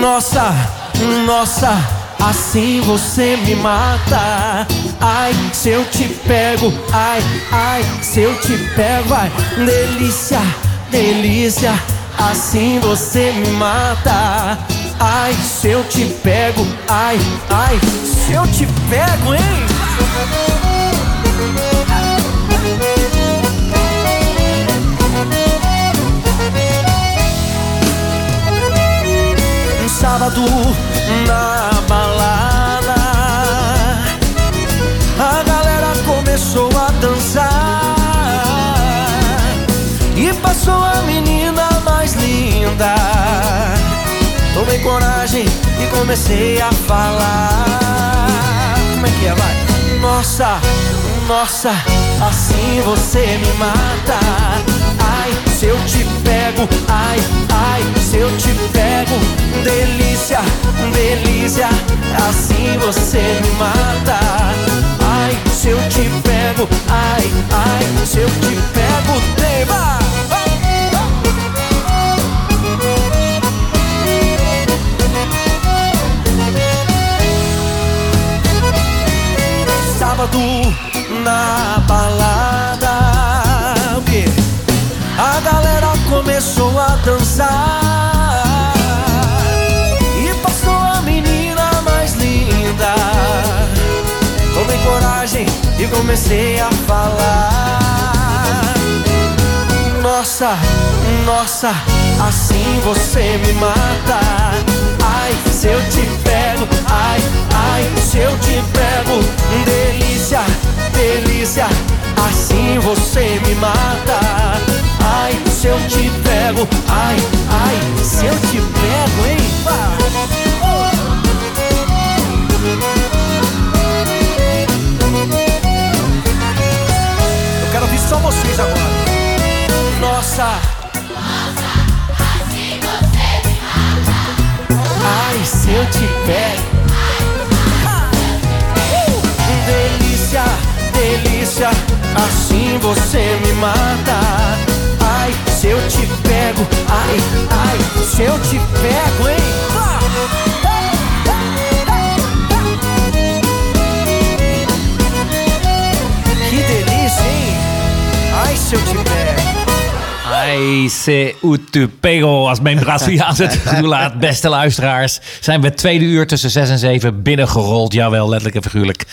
Nossa, nossa, assim você me mata. Ai, se eu te pego, ai, ai, se eu te pego, vai, delícia, delícia, assim você me mata. Ai, se eu te pego, ai, ai, se eu te pego, hein? Sábado na balada, a galera começou a dançar e passou a menina mais linda. Tomei coragem e comecei a falar. Como é que é, vai? Nossa, nossa, assim você me mata. Pego, ai, ai, se eu te pego, delícia, delícia, assim você me mata. Ai, se eu te pego, ai, ai, se eu te pego, tema. Sábado na balada? A galera começou a dançar E passou a menina mais linda. Tomei coragem e comecei a falar. Nossa, nossa, assim você me mata. Ai, se eu te pego, ai, ai, se eu te pego. Delícia, delícia, assim você me mata. Ai, se eu te pego, ai, ai, se eu te pego, hein? Eu quero ouvir só vocês agora. Nossa. Ai, se eu te pego. Delícia, delícia, assim você me mata. Ai, se eu te pego, ai, ai, se eu te pego, hein? Que delícia, hein? Ai, se eu te pego. Hij se utupego, als mijn Braziliaans het toelaat. Beste luisteraars, zijn we tweede uur tussen 6 en 7 binnengerold. Jawel, letterlijk en figuurlijk.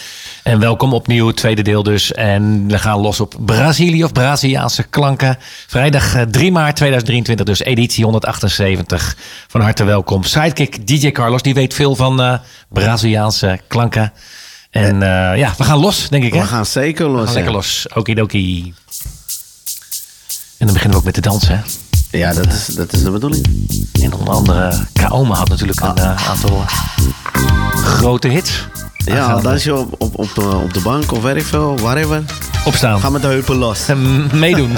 En welkom opnieuw, tweede deel dus. En we gaan los op Brazilië of Braziliaanse klanken. Vrijdag eh, 3 maart 2023, dus editie 178. Van harte welkom. Sidekick DJ Carlos, die weet veel van eh, Braziliaanse klanken. En eh, ja, we gaan los, denk ik. Hè? We gaan zeker los. We gaan lekker ja. los. Okidoki. En dan beginnen we ook met de dansen. hè? Ja, dat is, dat is de bedoeling. En onder andere Kaoma had natuurlijk een eh, aantal grote hits. Ja, we dans je op, op, op, de, op de bank of werk veel, whatever. opstaan. Ga met de heupen los. En meedoen.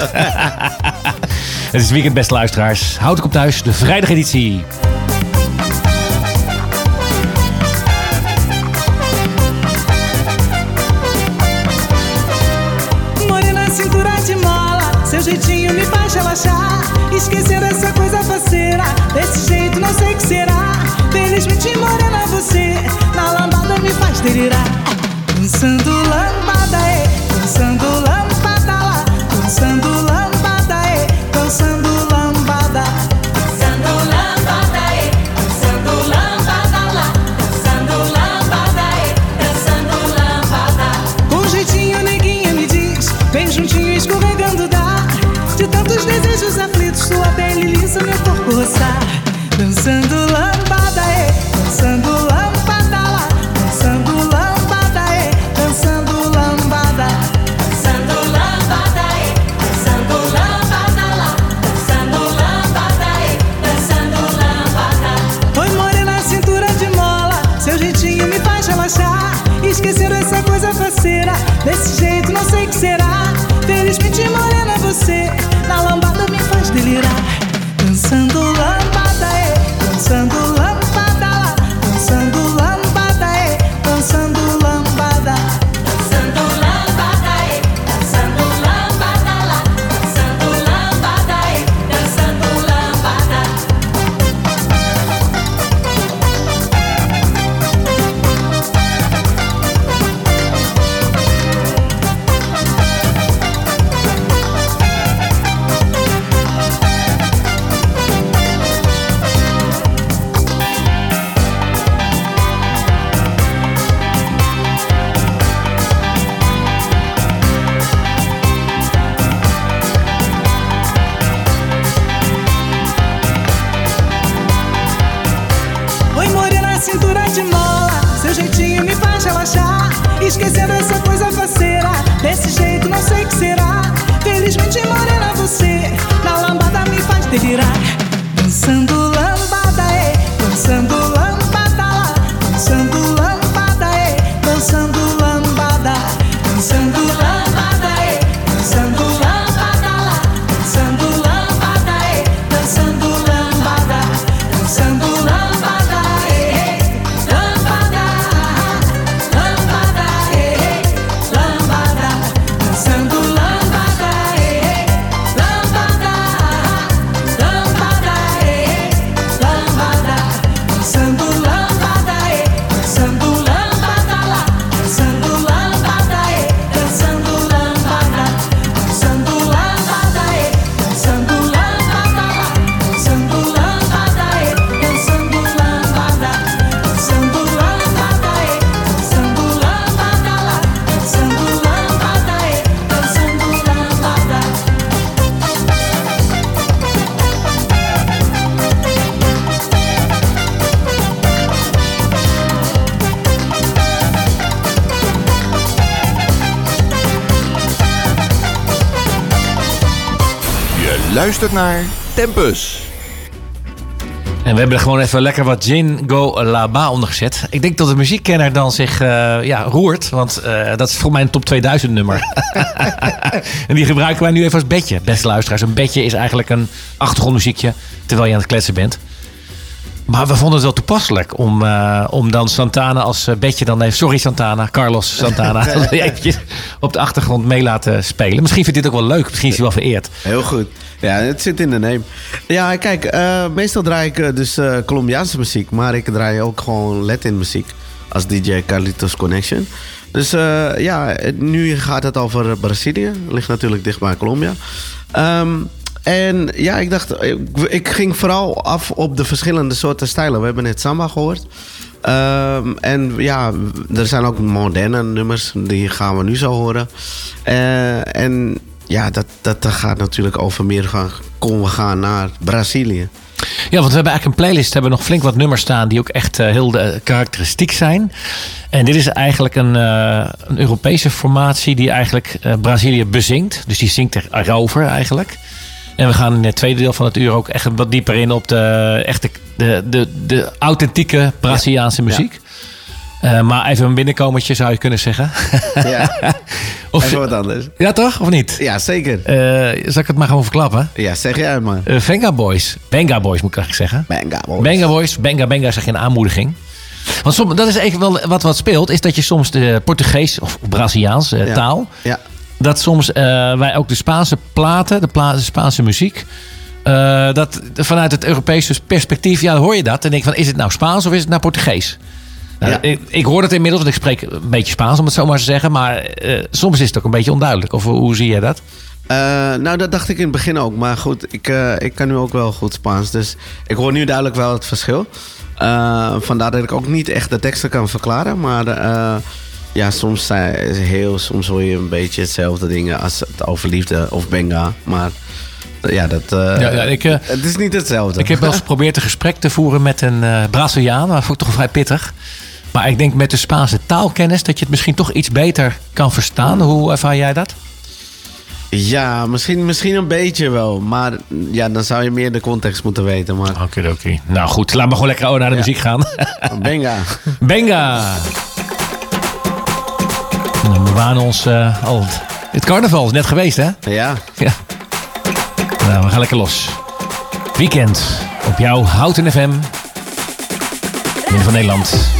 Het is weekend, beste luisteraars. Houd ik op thuis, de vrijdageditie. Morena, cintura de mola, seu jeitinho faz relaxar. Esquecer essa coisa faceira, desse jeito não sei que será. Felizmente, morena, você na lambada me faz delirar. Dançando lambada, é, dançando pele lisa, meu. Luistert naar Tempus. En we hebben er gewoon even lekker wat Jingo Laba onder gezet. Ik denk dat de muziekkenner dan zich eh, ja, roert. Want eh, dat is voor mij een top 2000 nummer. en die gebruiken wij nu even als bedje. Beste luisteraars, een bedje is eigenlijk een achtergrondmuziekje. Terwijl je aan het kletsen bent. Maar we vonden het wel toepasselijk om, eh, om dan Santana als eh, bedje dan even... Sorry Santana, Carlos Santana. eventjes op de achtergrond mee laten spelen. Misschien vindt dit ook wel leuk. Misschien is hij wel vereerd. Heel goed. Ja, het zit in de name. Ja, kijk, eh, meestal draai ik dus Colombiaanse muziek. Maar ik draai ook gewoon Latin muziek. Als DJ Carlitos Connection. Dus ja, nu gaat het over Brazilië. Ligt natuurlijk dicht bij Colombia. Ehm, en ja, ik dacht, ik, ging vooral af op de verschillende soorten stijlen. We hebben net samba gehoord. Ehm, en ja, er zijn ook moderne nummers, die gaan we nu zo horen. Eh, en ja, dat, dat, gaat natuurlijk over meer van, we gaan naar Brazilië. Ja, want we hebben eigenlijk een playlist. hebben nog flink wat nummers staan die ook echt eh, heel eh, karakteristiek zijn. En dit is eigenlijk een, een Europese formatie die eigenlijk Brazilië bezingt. Dus die zingt er- erover eigenlijk. En we gaan in het tweede deel van het uur ook echt wat dieper in op de, echte, de, de, de authentieke Braziliaanse muziek. Eh, maar even een binnenkomertje zou je kunnen zeggen. Ja, of, even wat anders. ja, toch? Of niet? Ja, zeker. Eh, zal ik het maar gewoon verklappen? Ja, zeg jij maar. Eh Venga Boys. Benga Boys moet ik eigenlijk zeggen. Benga, boys. Benga Boys, Benga Benga zeg je een aanmoediging. Want som, dat is even wel wat wat speelt, is dat je soms de Portugees of Braziliaans Ja. taal, Ja, dat soms eh, wij ook de Spaanse platen, de, pla- de Spaanse muziek, eh, dat vanuit het Europese perspectief, ja, hoor je dat en denk van, is het nou Spaans of is het nou Portugees? Nou, Ja. ik, ik hoor het inmiddels, want ik spreek een beetje Spaans om het zo maar te zeggen, maar eh, soms is het ook een beetje onduidelijk. Of hoe zie jij dat? Nou, dat dacht ik in het begin ook. Maar goed, ik, ik kan nu ook wel goed Spaans. Dus ik hoor nu duidelijk wel het verschil. Vandaar dat ik ook niet echt de teksten kan verklaren. Maar ja, soms, zijn, heel, soms hoor je een beetje hetzelfde dingen als het over liefde of benga. Maar eh, ja, dat, eh, Ja, ja, ik, eh, het is niet hetzelfde. Ik heb wel eens geprobeerd een gesprek te voeren met een Braziliaan. Maar dat vond ik toch vrij pittig. Maar ik denk met de Spaanse taalkennis dat je het misschien toch iets beter kan verstaan. Hoe ervaar jij dat? Ja, misschien, misschien een beetje wel. Maar ja, dan zou je meer de context moeten weten. Maar Oké, oké. Nou goed, laat maar gewoon lekker naar de muziek gaan. benga. Benga! We waren ons eh, al... Het carnaval is net geweest, hè? Ja, Ja. Nou, we gaan lekker los. Weekend op jouw Houten FM. Midden van Nederland.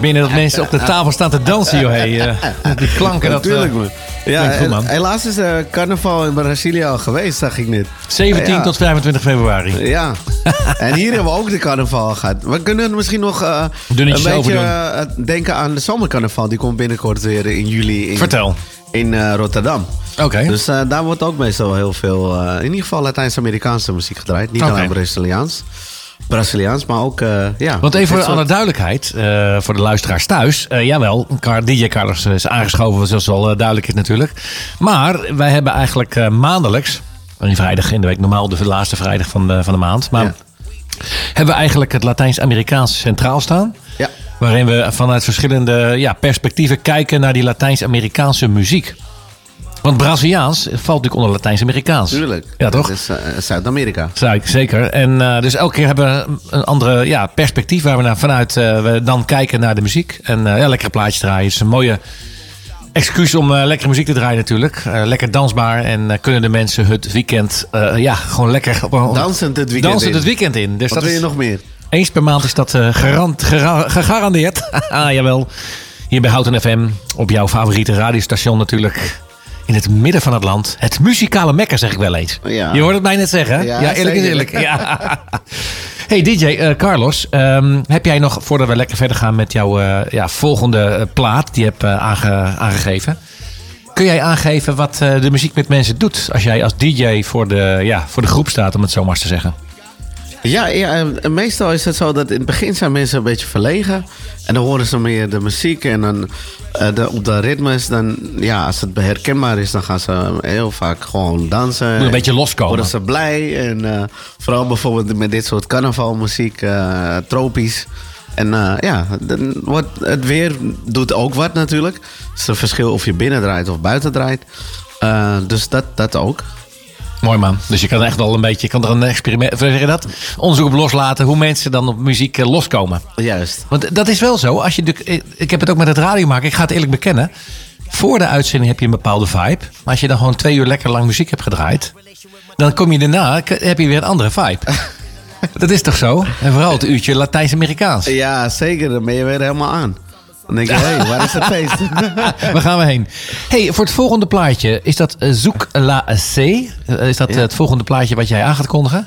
binnen dat mensen op de tafel staan te dansen, joh. Eh, die klanken, dat... Natuurlijk. Eh, ja, eh, helaas is carnaval in Brazilië al geweest, zag ik net. 17 tot 25 februari. Ja. en hier hebben we ook de carnaval gehad. We kunnen misschien nog een beetje denken aan de zomercarnaval. Die komt binnenkort weer in juli in, Vertel. in Rotterdam. Oké. Dus daar wordt ook meestal heel veel, in ieder geval Latijns-Amerikaanse muziek gedraaid. Niet alleen Braziliaans. Braziliaans, maar ook... Eh, ja, Want even voor alle de duidelijkheid, eh, voor de luisteraars thuis. Uh, jawel, DJ Carlos is aangeschoven, zoals al duidelijk is natuurlijk. Maar wij hebben eigenlijk maandelijks... Een vrijdag in de week, normaal de laatste vrijdag van de, van de maand. Maar hebben we eigenlijk het Latijns-Amerikaans centraal staan. Ja. Waarin we vanuit verschillende ja, perspectieven kijken naar die Latijns-Amerikaanse muziek. Want Braziliaans valt natuurlijk onder Latijns-Amerikaans. Tuurlijk. Ja, toch? Dat is eh, Zuid-Amerika. Zou ik- Zeker. En eh, dus elke keer hebben we een andere ja, perspectief waar we naar, vanuit eh, we dan kijken naar de muziek. En ja, lekkere plaatjes draaien. Het is een mooie excuus om lekkere muziek te draaien natuurlijk. Lekker dansbaar. En kunnen de mensen het weekend ja, gewoon lekker... Op, Dansend het weekend Dansend in. het weekend in. Dus Wat dat wil je is, nog meer? Eens per maand is dat garant, gegarandeerd. ah, jawel. Hier bij Houten FM. Op jouw favoriete radiostation natuurlijk. In het midden van het land. Het muzikale mekka zeg ik wel eens. Ja. Je hoort het mij net zeggen. Ja, Ja, eerlijk is eerlijk. Ja. Hey DJ eh, Carlos, ehm, heb jij nog, voordat we lekker verder gaan met jouw eh, ja, volgende eh, plaat die je hebt aange- aangegeven. Kun jij aangeven wat de muziek met mensen doet als jij als DJ voor de, ja, voor de groep staat, om het zo maar eens te zeggen? Ja, meestal is het zo dat in het begin zijn mensen een beetje verlegen. En dan horen ze meer de muziek en dan eh, de, op de ritmes. Dan, ja, als het herkenbaar is, dan gaan ze heel vaak gewoon dansen. Moet een beetje loskomen. Worden ze blij. En eh, vooral bijvoorbeeld met dit soort carnavalmuziek, eh, tropisch. En ja, dan wordt het weer doet ook wat natuurlijk. Het is een verschil of je binnen draait of buiten draait. Dus dat, dat ook. Mooi man. Dus je kan echt wel een beetje, je kan er een experiment, zeg je dat? Onderzoek op loslaten hoe mensen dan op muziek eh, loskomen. Juist. Want dat is wel zo. Als je, de- ik heb het ook met het radio maken. Ik ga het eerlijk bekennen. Voor de uitzending heb je een bepaalde vibe. Maar als je dan gewoon twee uur lekker lang muziek hebt gedraaid. Dan kom je daarna, heb je weer een andere vibe. dat is toch zo? En vooral het uurtje Latijns-Amerikaans. Ja, zeker. Dan ben je weer helemaal aan. Dan denk je, hé, hey, waar is het feest? Waar gaan we heen? Hey, voor het volgende plaatje. Is dat eh, Zoek La C? Eh, Is dat eh, het volgende plaatje wat jij aan gaat kondigen?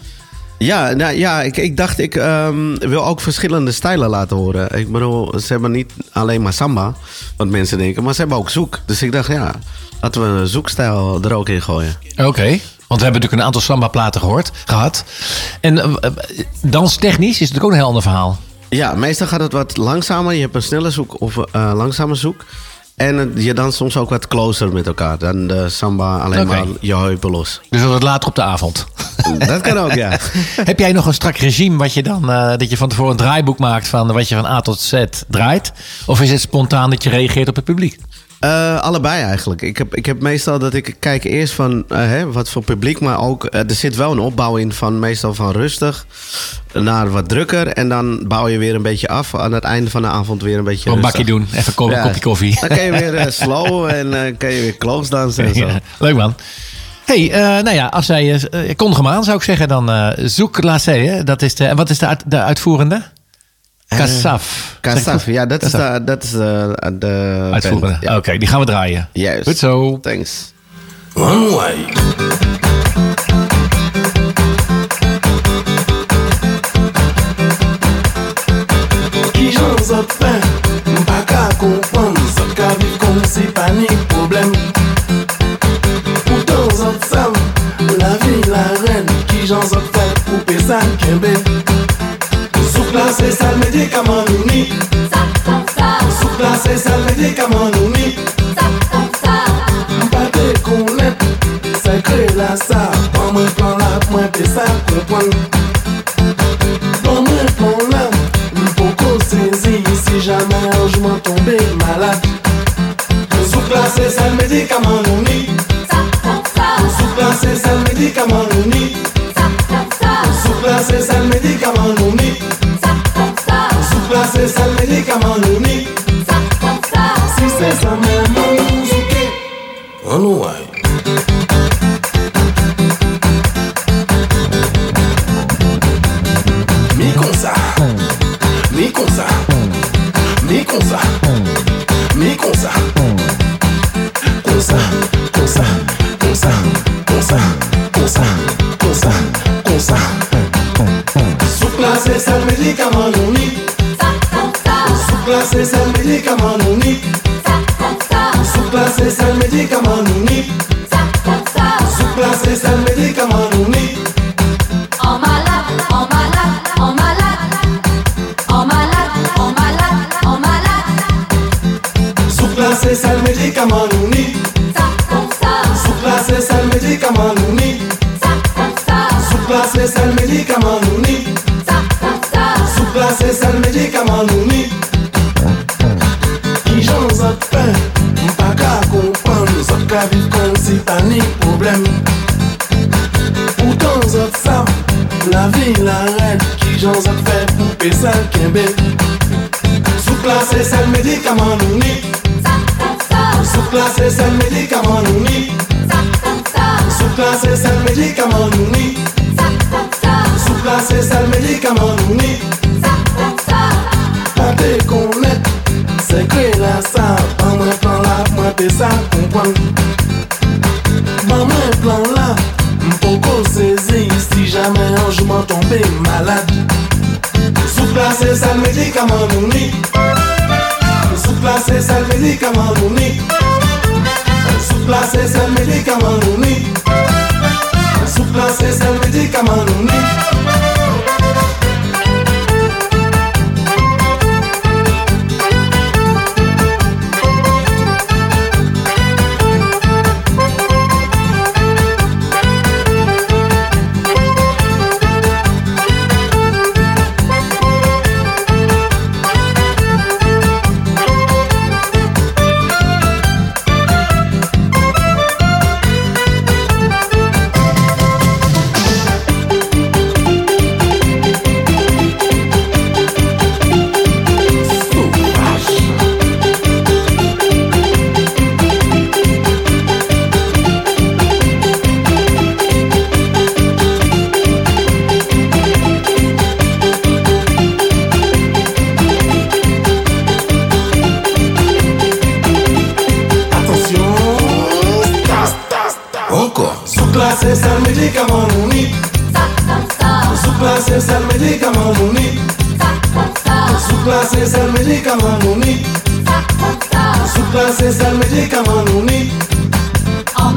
ja, nou, ja ik, ik dacht, ik ehm, wil ook verschillende stijlen laten horen. Ik bedoel, ze hebben niet alleen maar samba, wat mensen denken, maar ze hebben ook zoek. Dus ik dacht, ja, laten we een zoekstijl er ook in gooien. Oké. Want we hebben natuurlijk een aantal samba-platen gehoord, gehad. En eh, danstechnisch is het natuurlijk ook een heel ander verhaal. Ja, meestal gaat het wat langzamer. Je hebt een snelle zoek of eh langzame zoek. En je danst soms ook wat closer met elkaar dan de samba alleen maar je heupen los. Dus dat het later op de avond. Dat kan ook, ja. Heb jij nog een strak regime wat je dan, eh, dat je van tevoren een draaiboek maakt van wat je van A tot Z draait? Of is het spontaan dat je reageert op het publiek? Eh, allebei eigenlijk. Ik heb, ik heb meestal dat ik kijk eerst van eh, hè, wat voor publiek, maar ook eh, er zit wel een opbouw in van meestal van rustig naar wat drukker. En dan bouw je weer een beetje af. Aan het einde van de avond weer een beetje een bakje doen, even een Ja. kopje koffie. Dan kan je weer slow en kan je weer close dansen en zo. Ja, leuk man. hey, nou ja, als zij, eh, kondig hem aan zou ik zeggen, dan zoek La C. Hè? Dat is de, en wat is de, uit- de uitvoerende? Kasaf. Ik Kasaf, goed? ja, dat is Kasaf. de, dat is de, de Uitvoerende. band. Ja. Oké, die gaan we draaien. Juist. Goed zo. Thanks. One way. Ki jan zot fè, mpa ka kompon Zot ka viv kon si pa ni problem Poutan zot sav, la vi la ren Ki jan zot fè pou pe sa kembe Souk la lidika manuni suklase sa lidika manuni mpate konet sakre la sa Pwa mwen plan la mwen pe sa kompon Pwa mwen plan la mpoko sezi Si jamen anjman tombe malade. Souplase sel medikaman nou ni Souplase sel medikaman nou ni Souplase sel spécial Québec. classe c'est le médicament. classe c'est le médicament. classe c'est le. come on Sous-classé, sale médicamentouni En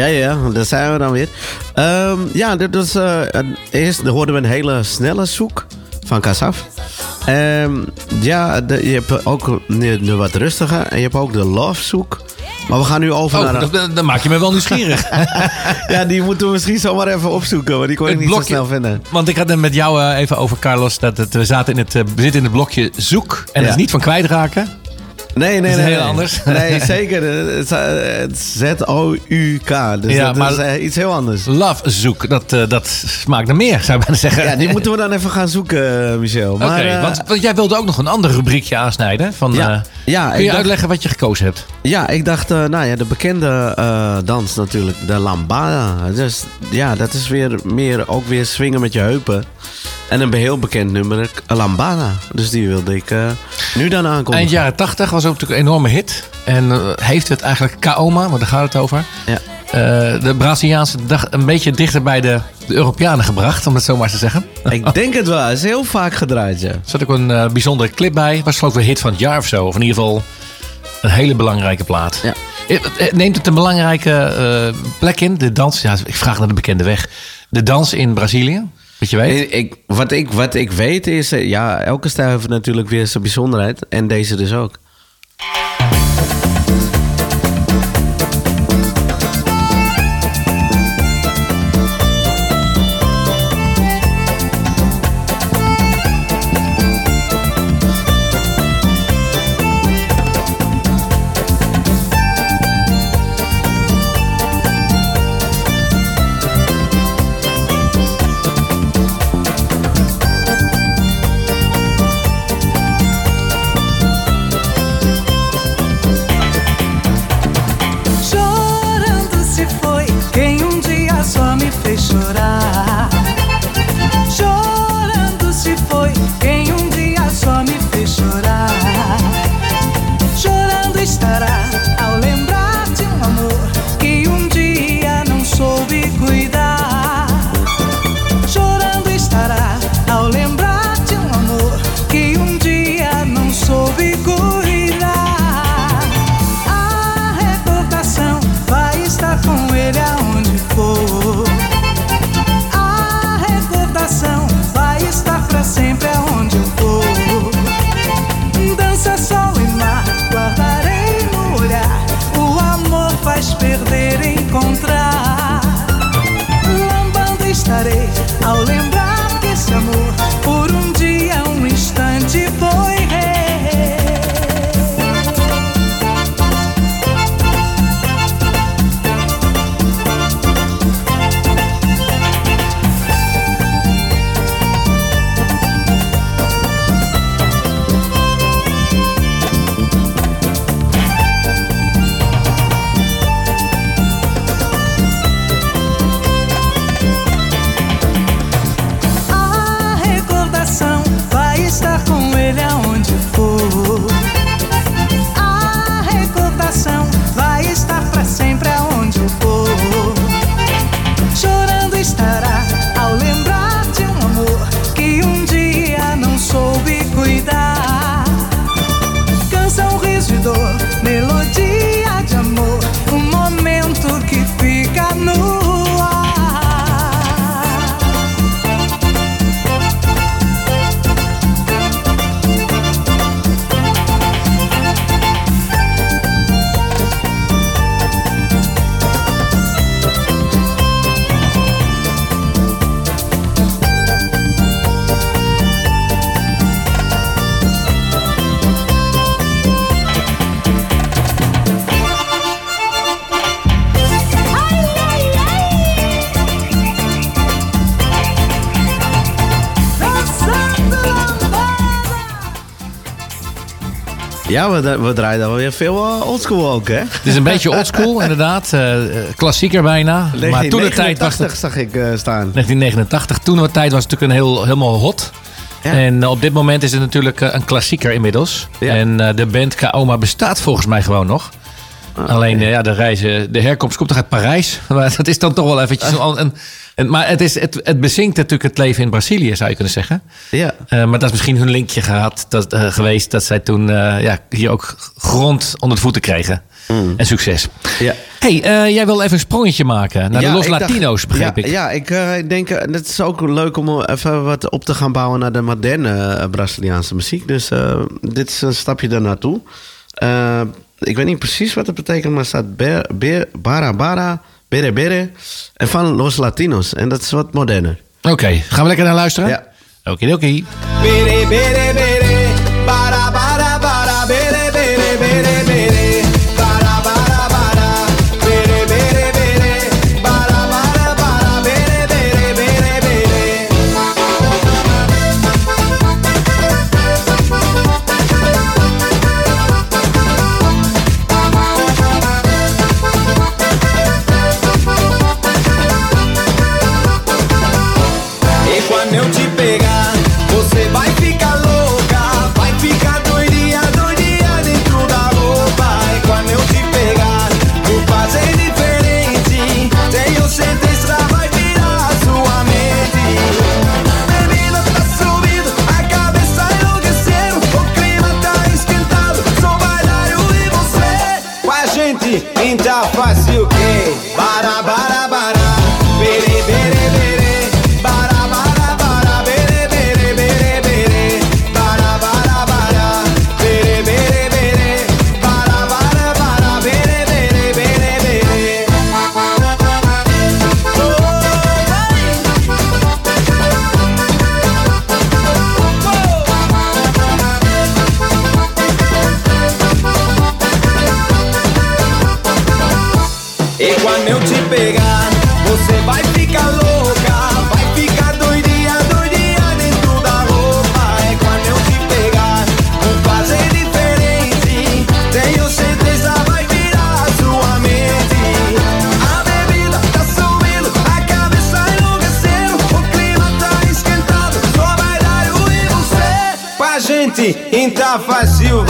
Ja, ja, daar zijn we dan weer. Ehm, ja, dit was, eh, een- eerst hoorden we een hele snelle zoek van Kasaf. Ehm, ja, de- je hebt ook de, de wat rustiger en je hebt ook de love zoek. Maar we gaan nu over Oh, naar... dat- dat- dan maak je me wel nieuwsgierig. ja, die moeten we misschien zomaar even opzoeken, want die kon ik niet blokje- zo snel vinden. Want ik had het met jou eh, even over, Carlos, dat het, we, zaten in het, eh, we zitten in het blokje zoek. En dat Ja. is niet van kwijtraken. Nee, nee, is nee. heel nee. anders. Nee, zeker. Z-O-U-K. Dus Ja, dat maar- is eh, iets heel anders. Love zoek, dat, eh, dat smaakt naar meer, zou ik bijna zeggen. Ja, die moeten we dan even gaan zoeken, eh, Michel. Oké, want, want jij wilde ook nog een ander rubriekje aansnijden. Van, Ja. Ja, kun je dacht- uitleggen wat je gekozen hebt? Ja, ik dacht, nou ja, de bekende dans natuurlijk, de lambada. Dus ja, dat is weer meer, ook weer swingen met je heupen. En een heel bekend nummer, lambada. Dus die wilde ik nu dan aankondigen. Eind jaren 80 was ook natuurlijk een enorme hit. En eh, heeft het eigenlijk Kaoma, want daar gaat het over. Ja. eh, de Braziliaanse dag een beetje dichter bij de, de Europeanen gebracht, om het zo maar te zeggen. Ik denk het wel, het is heel vaak gedraaid, ja. Er zat ook een eh, bijzondere clip bij. Was geloof ik een hit van het jaar of zo. Of in ieder geval een hele belangrijke plaat. Ja. Neemt het een belangrijke plek in? De dans, ja, ik vraag naar de bekende weg. De dans in Brazilië, wat je weet. Ik, wat, ik, wat ik weet is, ja, elke stijl heeft natuurlijk weer zijn bijzonderheid. En deze dus ook. Bye. Ja, we, we draaien dan weer veel eh, oldschool ook, hè? Het is een beetje oldschool, inderdaad. eh, eh, klassieker bijna. Maar toen de tijd was het 1989 zag ik staan. 1989. Toen de tijd was het natuurlijk een heel, helemaal hot. Ja. En op dit moment is het natuurlijk een klassieker inmiddels. Ja. En de band Kaoma bestaat volgens mij gewoon nog. Ah, Alleen ja, de, reizen, de herkomst komt toch uit Parijs. Maar dat is dan toch wel eventjes een, een En, maar het, is, het, het bezinkt natuurlijk het leven in Brazilië, zou je kunnen zeggen. Ja. Eh, maar dat is misschien hun linkje gehad, dat, eh, geweest dat zij toen eh, ja, hier ook grond onder de voeten kregen. En succes. Ja. hey, jij wil even een sprongetje maken naar de Los dacht- Latino's, begreep ja, ik. Ja, ik denk, het is ook leuk om even wat op te gaan bouwen naar de moderne Braziliaanse muziek. Dus dit is een stapje daar naartoe. Eh, ik weet niet precies wat het betekent, maar het staat ber, ber, bara bara, bere bere en van Los Latinos. En dat is wat moderner. Oké, gaan we lekker naar luisteren? Ja. Okidoki. Bere, bere, bere, bara, bara, quando eu te pegar, você vai ficar louca, vai ficar doidinha, doidinha dentro da roupa. E quando eu te pegar, vou fazer diferente. Tenho certeza vai virar sua mente. A bebida tá subindo, a cabeça enlouquecendo, o clima tá esquentado. Só bailário e você com a gente, então fácil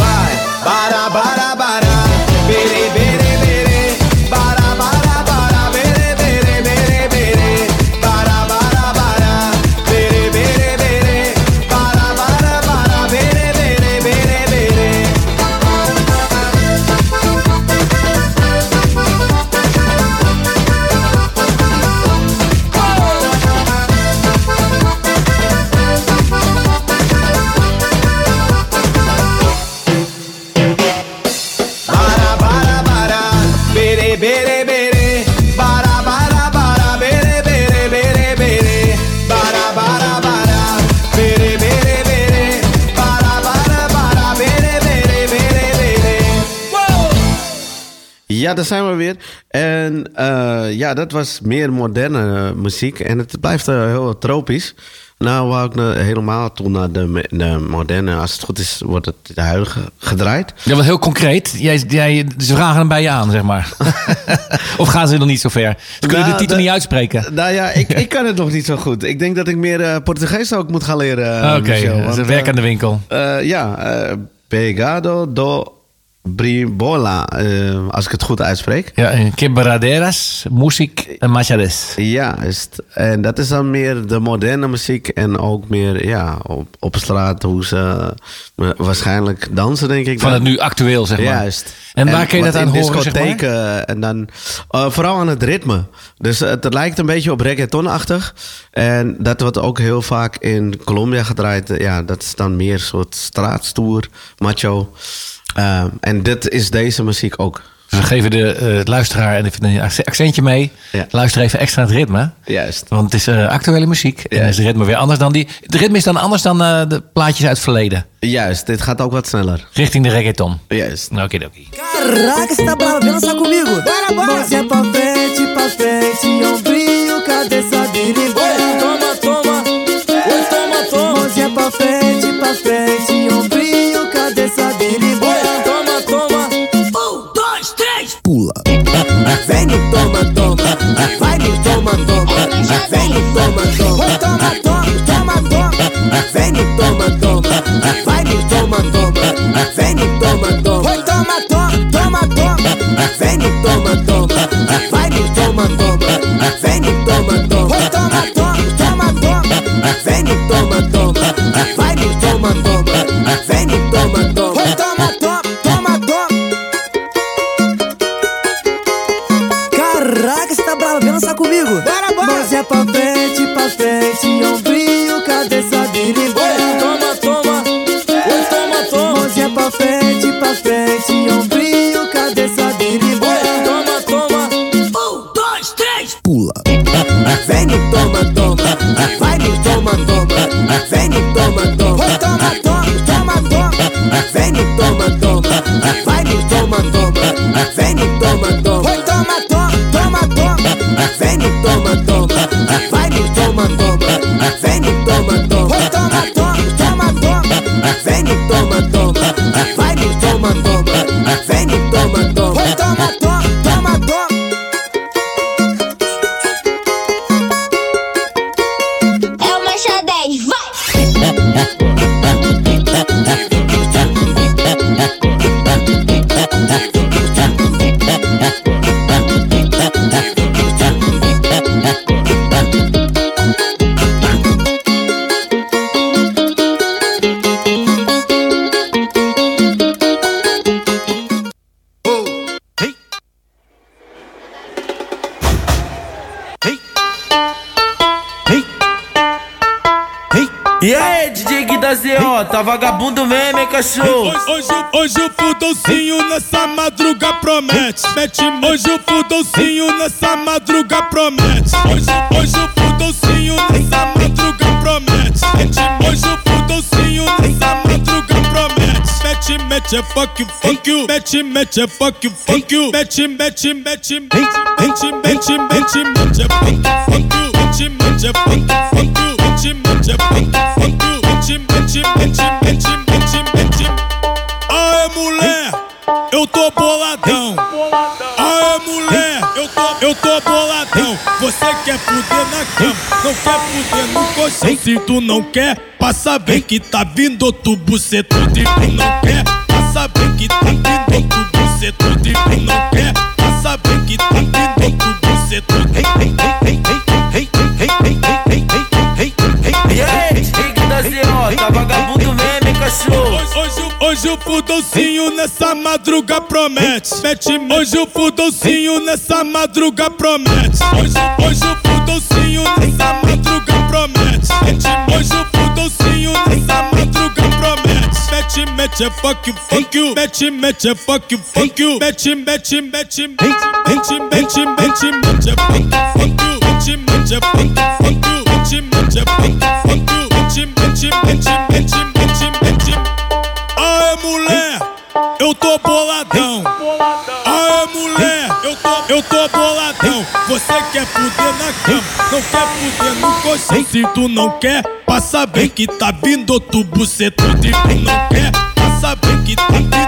Ja, daar zijn we weer. En eh, ja, dat was meer moderne eh, muziek. En het blijft eh, heel tropisch. Nou wou ik nou helemaal toe naar de, de moderne. Als het goed is, wordt het de huidige gedraaid. Ja, wel heel concreet. Jij, jij, ze vragen hem bij je aan, zeg maar. of gaan ze nog niet zo ver? Ze kunnen Nou, de titel de- niet uitspreken. Nou ja, ik, ik kan het nog niet zo goed. Ik denk dat ik meer Portugees ook moet gaan leren. Oké, dat is werk aan de winkel. ja, Pegado do Bribola, eh, als ik het goed uitspreek. Ja, en quebraderas, muziek en machades. Juist. En dat is dan meer de moderne muziek en ook meer ja, op, op straat hoe ze eh, waarschijnlijk dansen, denk ik. Van dan. het nu actueel, zeg maar. Juist. En waar kun je dat aan horen, zeg maar? discotheken En dan eh, vooral aan het ritme. Dus het lijkt een beetje op reggaetonachtig. En dat wordt ook heel vaak in Colombia gedraaid. Ja, dat is dan meer een soort straatstoer, macho. Eh, en dit is deze muziek ook. Dus we geven de eh, luisteraar en even een accentje mee. Ja. Luister even extra het ritme. Juist. Want het is eh, actuele muziek. En Ja. is het ritme weer anders dan die. Het ritme is dan anders dan eh, de plaatjes uit het verleden. Juist, dit gaat ook wat sneller. Richting de reggaeton. Juist. Oké, oké. Caraca, você tá brava, vem dançar comigo. Bora, bora. Mãozinha pra frente, pra frente, ombrinho, cabeça biribora. Toma, toma, oi, toma, toma, Mãozinha pra frente, pra frente, ombrinho, cabeça biribora. toma, pula. Vem e toma, toma. Vai e toma, toma. Vem e toma, toma. Toma, toma, toma, toma. Vem e toma, toma. Vai e toma, toma. Vem e toma, toma. Toma, toma, toma, toma. Vem e toma, toma. repente um brilho, cabeça dele. Toma, toma. Um, dois, três. Pula. Vem no tom cachorro? Hoje, hoje o fudolcinho nessa madruga promete. Mete hoje o fudolcinho nessa madruga promete. Hoje, hoje o fudolcinho nessa madruga promete. Mete hoje o fudolcinho nessa madruga promete. Mete, mete é fuck you, fuck you. Mete, mete é fuck you, fuck you. Mete, mete, mete, mete, mete, mete, mete, mete é fuck you, fuck you. Mete, mete é fuck you, fuck you. Mete, mete é fuck you, you. Eu tô, eu tô boladão. Você quer fuder na cama, não quer fuder no colchão. Se tu não quer, passa bem que tá vindo outro bucetudo e tu não quer. Passa bem que tá vindo outro bucetudo e tu não quer. Passa bem que tá vindo outro bucetudo. Hey, hey, hey, hey, Hoje, hoje, hoje o fudolcinho nessa madruga promete. Mete, hoje o fudolcinho nessa madruga promete. Hoje, hoje o fudolcinho nessa madruga promete. Mete, hoje o fudolcinho nessa madruga promete. Mete, mete é fuck you, fuck you. Mete, mete é fuck you, fuck you. Mete, mete, mete, mete, mete, mete, mete, mete é fuck you, fuck you. Mete, mete é fuck you, fuck you. Mete, mete é fuck you, fuck you. Mete, mete, mete, mete, boladão. Aê, mulher, eu tô, eu tô boladão. Você quer fuder na cama, não quer fuder no colchão. Se tu não quer, passa bem que tá vindo outro bucetudo e tu não quer. Passa bem que tá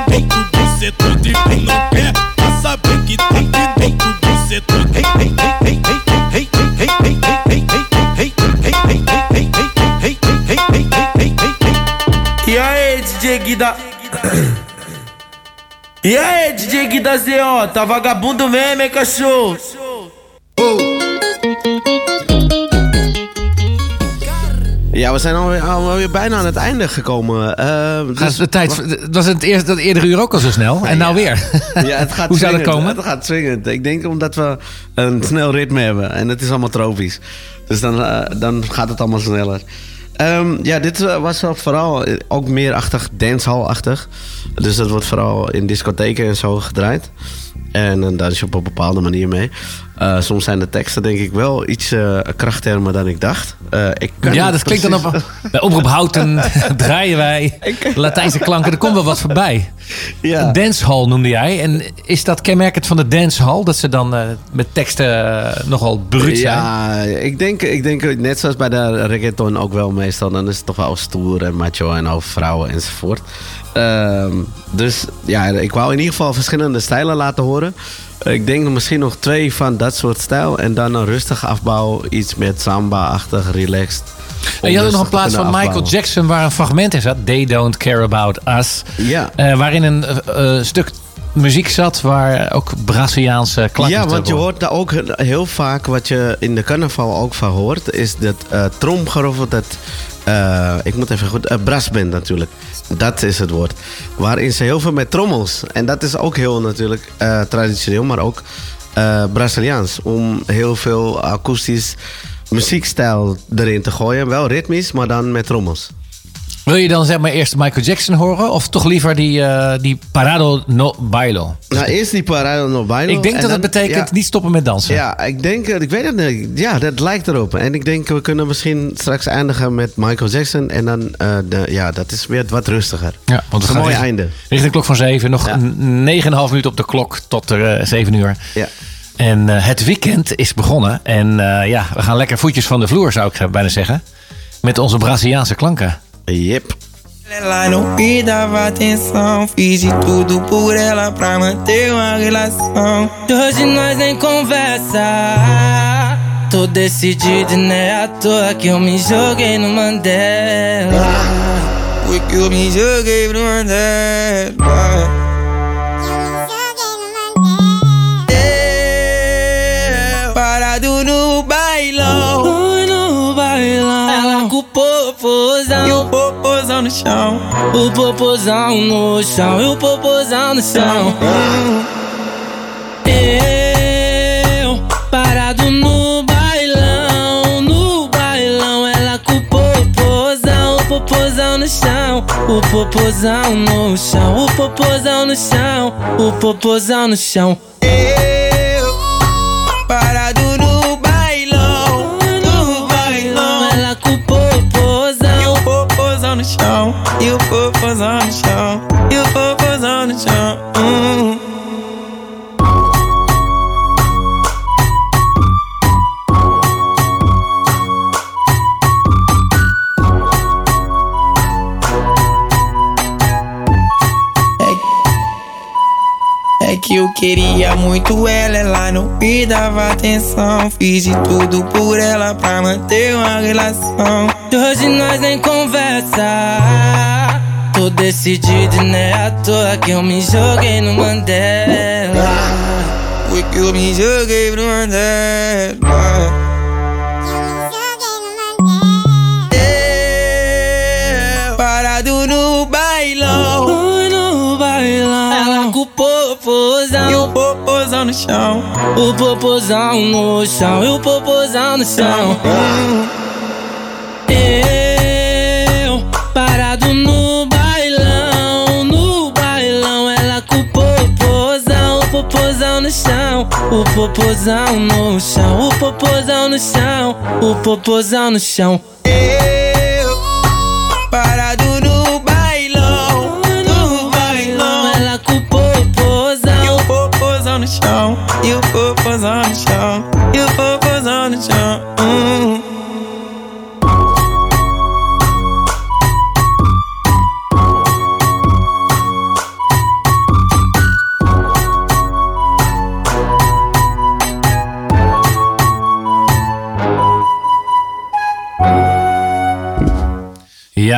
vindo outro bucetudo e tu não quer. Passa bem que tá vindo outro hey, hey, hey, hey, hey, hey, hey, hey, hey, hey. E aí, DJ Guida. E aí, DJ Guida ZO, tá vagabundo mesmo, hein, cachorro? Ja, we zijn alweer, alweer bijna aan het einde gekomen. Eh, dus- de tijd, het was het eerste, dat eerdere uur ook al zo snel. En nou weer. Ja, het gaat Hoe zou dat komen? Het gaat swingend. Ik denk omdat we een snel ritme hebben. En het is allemaal tropisch. Dus dan, eh, dan gaat het allemaal sneller. Ehm, ja, dit eh, was wel vooral eh, ook meer achtig dancehall-achtig. Dus dat wordt vooral in discotheken en zo gedraaid. En dan dans je op een bepaalde manier mee. Eh, soms zijn de teksten denk ik wel iets eh krachttermer dan ik dacht. Eh, ik kan Ja, dat klinkt dan op. Bij Oproep Houten draaien wij Latijnse klanken. Er komt wel wat voorbij. Ja. Dancehall noemde jij. En is dat kenmerkend van de dancehall? Dat ze dan eh, met teksten eh, nogal bruut zijn? Ja, ik denk, ik denk net zoals bij de reggaeton ook wel meestal. Dan is het toch wel stoer en macho en over vrouwen enzovoort. Ehm, dus ja, ik wou in ieder geval verschillende stijlen laten horen. Ik denk misschien nog twee van dat soort stijl. En dan een rustige afbouw. Iets met samba-achtig, relaxed. En je had ook nog een plaats van Michael afbouwen. Jackson waar een fragment in zat. They don't care about us. Ja. Eh, waarin een eh, eh, stuk muziek zat waar ook Braziliaanse klanken Ja, want je hoort daar ook heel vaak, wat je in de carnaval ook van hoort, is dat eh tromgeroffel, dat, eh, ik moet even goed, uh, brassband natuurlijk. Dat is het woord. Waarin ze heel veel met trommels, en dat is ook heel natuurlijk eh, traditioneel, maar ook eh, Braziliaans. Om heel veel akoestisch muziekstijl erin te gooien. Wel ritmisch, maar dan met trommels. Wil je dan zeg maar eerst Michael Jackson horen? Of toch liever die, eh, die Parado no Bailo? Nou, eerst die Parado no Bailo. Ik denk en dat het betekent ja. niet stoppen met dansen. Ja, ik denk, eh, ik weet het niet. Ja, dat lijkt erop. En ik denk, we kunnen misschien straks eindigen met Michael Jackson. En dan, eh, de, ja, dat is weer wat rustiger. Ja, want is een mooi einde. Richting de klok van 7. Nog Ja. een 9,5 minuten op de klok tot er eh, 7 uur. Ja. En het weekend is begonnen. En ja, we gaan lekker voetjes van de vloer, zou ik bijna zeggen. Met onze Braziliaanse klanken. Yep. Ela não me dava atenção. Fiz de tudo por ela pra manter uma relação. Hoje nós nem conversa. Tô decidido, e não é à toa que eu me joguei no Mandela. Foi que eu me joguei no Mandela. No chão. O popozão no chão. E o popozão no chão. Eu parado no bailão. No bailão. Ela com o popozão. O popozão no chão. O popozão no chão. O popozão no chão. O popozão no chão. Eu parado que eu queria muito ela, ela não me dava atenção. Fiz de tudo por ela pra manter uma relação. Hoje nós nem conversa. Tô decidido, e é à toa que eu me joguei no Mandela. Foi que eu me joguei no Mandela. Popozão no chão. O popozão no chão e o popozão no chão. Eu parado no bailão, no bailão. Ela com o popozão, o popozão no chão. O popozão no chão, o popozão no chão. O popozão no chão. Chão, e o popozão no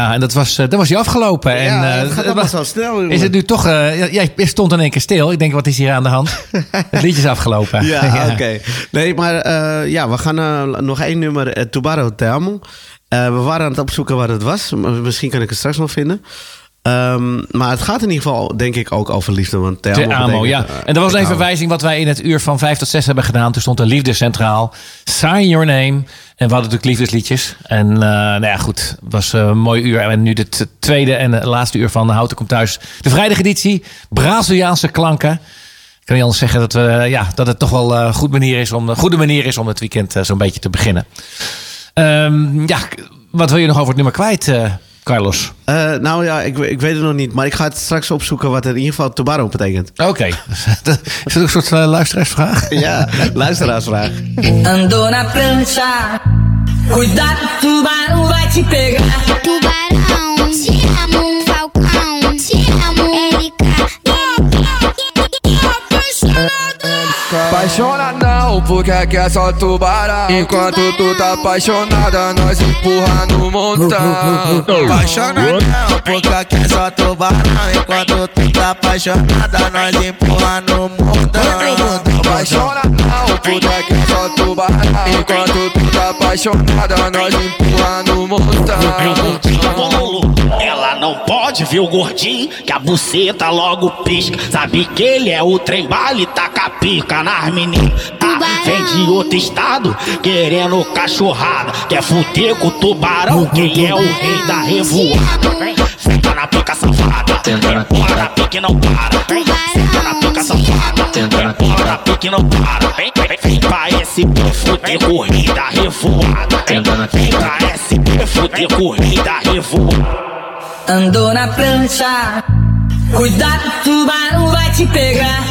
Ja, en dat was, eh, dat was je afgelopen. en, Ja, eh, het gaat allemaal zo snel, jongen. Is het nu toch... eh, ja, jij stond in één keer stil. Ik denk, wat is hier aan de hand? het liedje is afgelopen. Ja, oké. Nee, maar ja, we gaan nog één nummer, eh, Tubaro we waren aan het opzoeken wat het was. Misschien kan ik het straks nog vinden. Ehm, maar het gaat in ieder geval, denk ik, ook over liefde. Want Te Amo, Te Amo, betekent, ja. eh, En dat was een verwijzing wat wij in het uur van 5 tot 6 hebben gedaan. Toen stond de liefde centraal. Sign Your Name. En we hadden natuurlijk liefdesliedjes. En eh, nou ja, goed. Het was een mooi uur. En nu het tweede en laatste uur van Houten komt thuis. De vrijdageditie. Braziliaanse klanken. Ik kan niet anders zeggen dat, we, ja, dat het toch wel een goed manier is om, een goede manier is om het weekend eh, zo'n beetje te beginnen. Ehm, ja, wat wil je nog over het nummer kwijt, eh, Carlos? Eh, nou ja, ik, ik weet het nog niet. Maar ik ga het straks opzoeken wat in ieder geval Tubaro betekent. Oké. is dat een soort uh, luisteraarsvraag? Ja, luisteraarsvraag. Andou na prancha. Cuidado, tubarão vai te pegar. Tubarão, te amo, Apaixona não, porque aqui é só tubarão. Enquanto tu tá apaixonada, nós empurra no montão. Apaixona não, porque aqui é só tubarão. Enquanto tu tá apaixonada, nós empurra no mundão Apaixona não, porque aqui é só tubarão. Enquanto tu tá apaixonada, nós empurra no montão. Ela não pode ver o gordinho, que a buceta logo pisca. Sabe que ele é o trem bala e taca a pica nas meninas. Ah, Vem de outro estado, querendo cachorrada. Quer fuder com o tubarão, quem é o rei da revoada. Senta na pica safada. Empurra na pique não para. Senta na pica safada. Empurra na pique não para. Vem, vem, vem pra SP fuder corrida revoada. Vem, vem pra SP fuder corrida revoada. Andou na prancha, cuidado, tubarão vai te pegar.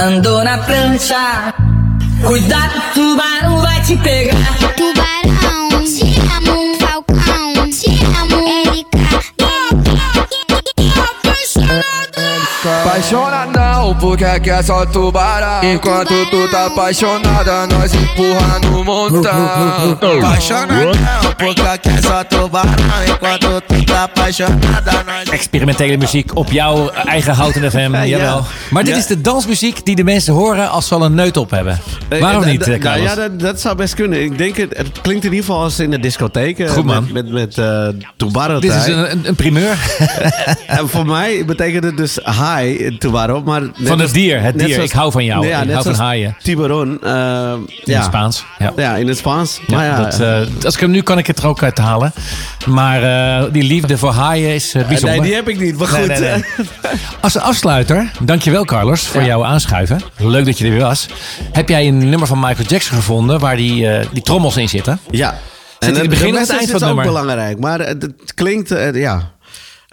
Andou na prancha, cuidado, tubarão vai te pegar. Tubarão, Apaixona não, porque aqui é só tubarão Enquanto tu tá apaixonada, nós empurra no montão Apaixona não, porque aqui é só tubarão. Enquanto tu tá apaixonada, nós. Experimentele muziek op jouw eigen houten FM, Ja. jawel. Maar dit Ja. is de dansmuziek die de mensen horen als ze al een neut op hebben. Waarom Eh, niet, eh, nou Carlos? ja, dat, dat zou best kunnen. Ik denk, het, het klinkt in ieder geval als in de discotheek. eh, Goed, man. Met, met, met eh Tubaro Dit is een, een, een primeur. En voor mij betekent het dus hi, Tubaro. Maar Van het dier, het dier. zoals- Ik hou van jou. Ja, Ik hou van haaien. Tiburon. eh, In ja. het Spaans. Ja. Ja, in het Spaans. Maar ja, dat, eh, als ik hem nu kan ik het er ook uit halen. Maar eh, die liefde voor haaien is eh, bijzonder. Nee, die heb ik niet. Maar goed. nee, nee. Als afsluiter, dankjewel Carlos voor jouw aanschuiven. Leuk dat je er weer was. Heb jij een nummer van Michael Jackson gevonden waar die, eh, die trommels in zitten? Ja. Zit in het begin of het eind van het is ook nummer? belangrijk. Maar het, klinkt, eh, ja...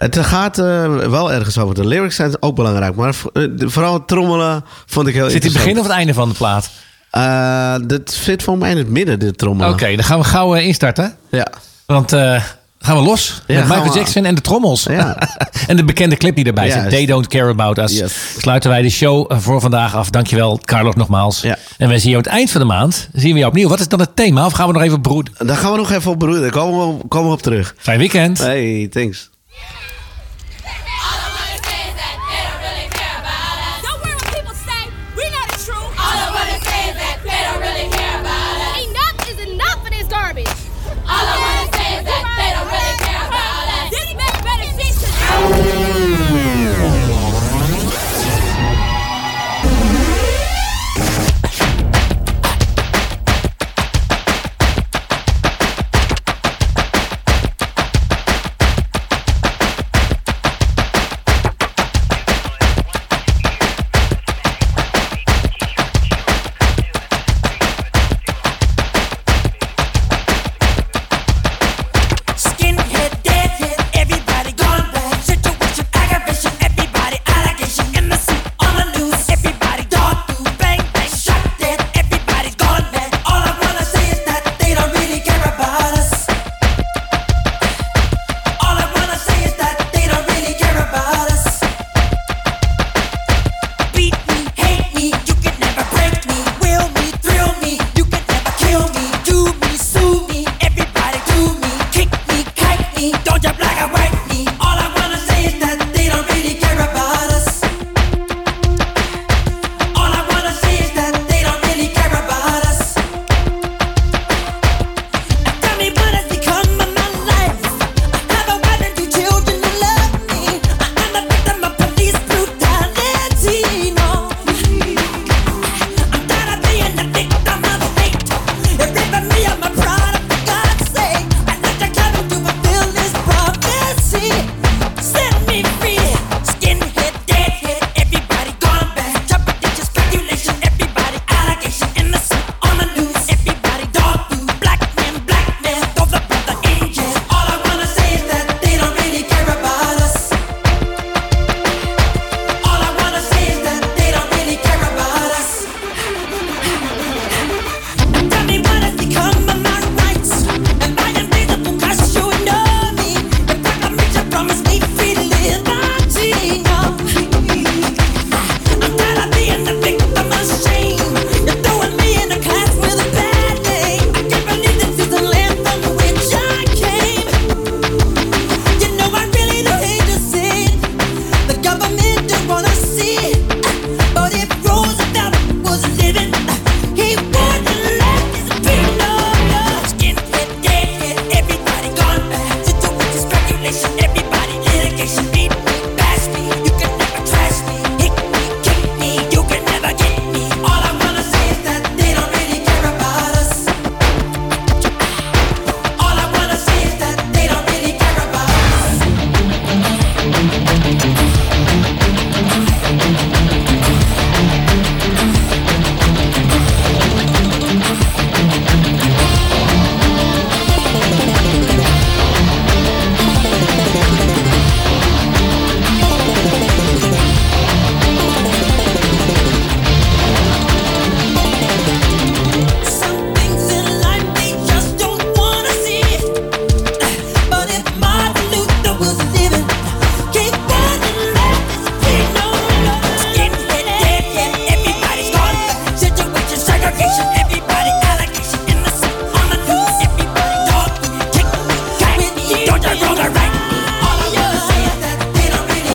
Het gaat eh, wel ergens over. De lyrics zijn ook belangrijk. Maar eh, de- vooral het trommelen vond ik heel Zit in het begin of het einde van de plaat? Eh, dat zit voor mij in het midden, dit trommelen. Oké, dan gaan we gauw instarten. Ja. Want gaan we los Ja, met Michael we- Jackson en de trommels. Ja. en de bekende clip die erbij zit. They don't care about us. Yes. Sluiten wij de show voor vandaag af. Dankjewel Carlos nogmaals. Ja. En we zien je aan het eind van de maand. Zien we jou opnieuw. Wat is dan het thema? Of gaan we nog even broeden? Daar gaan we nog even op broeden. Komen we, komen we op terug. Fijn weekend. Hey, thanks.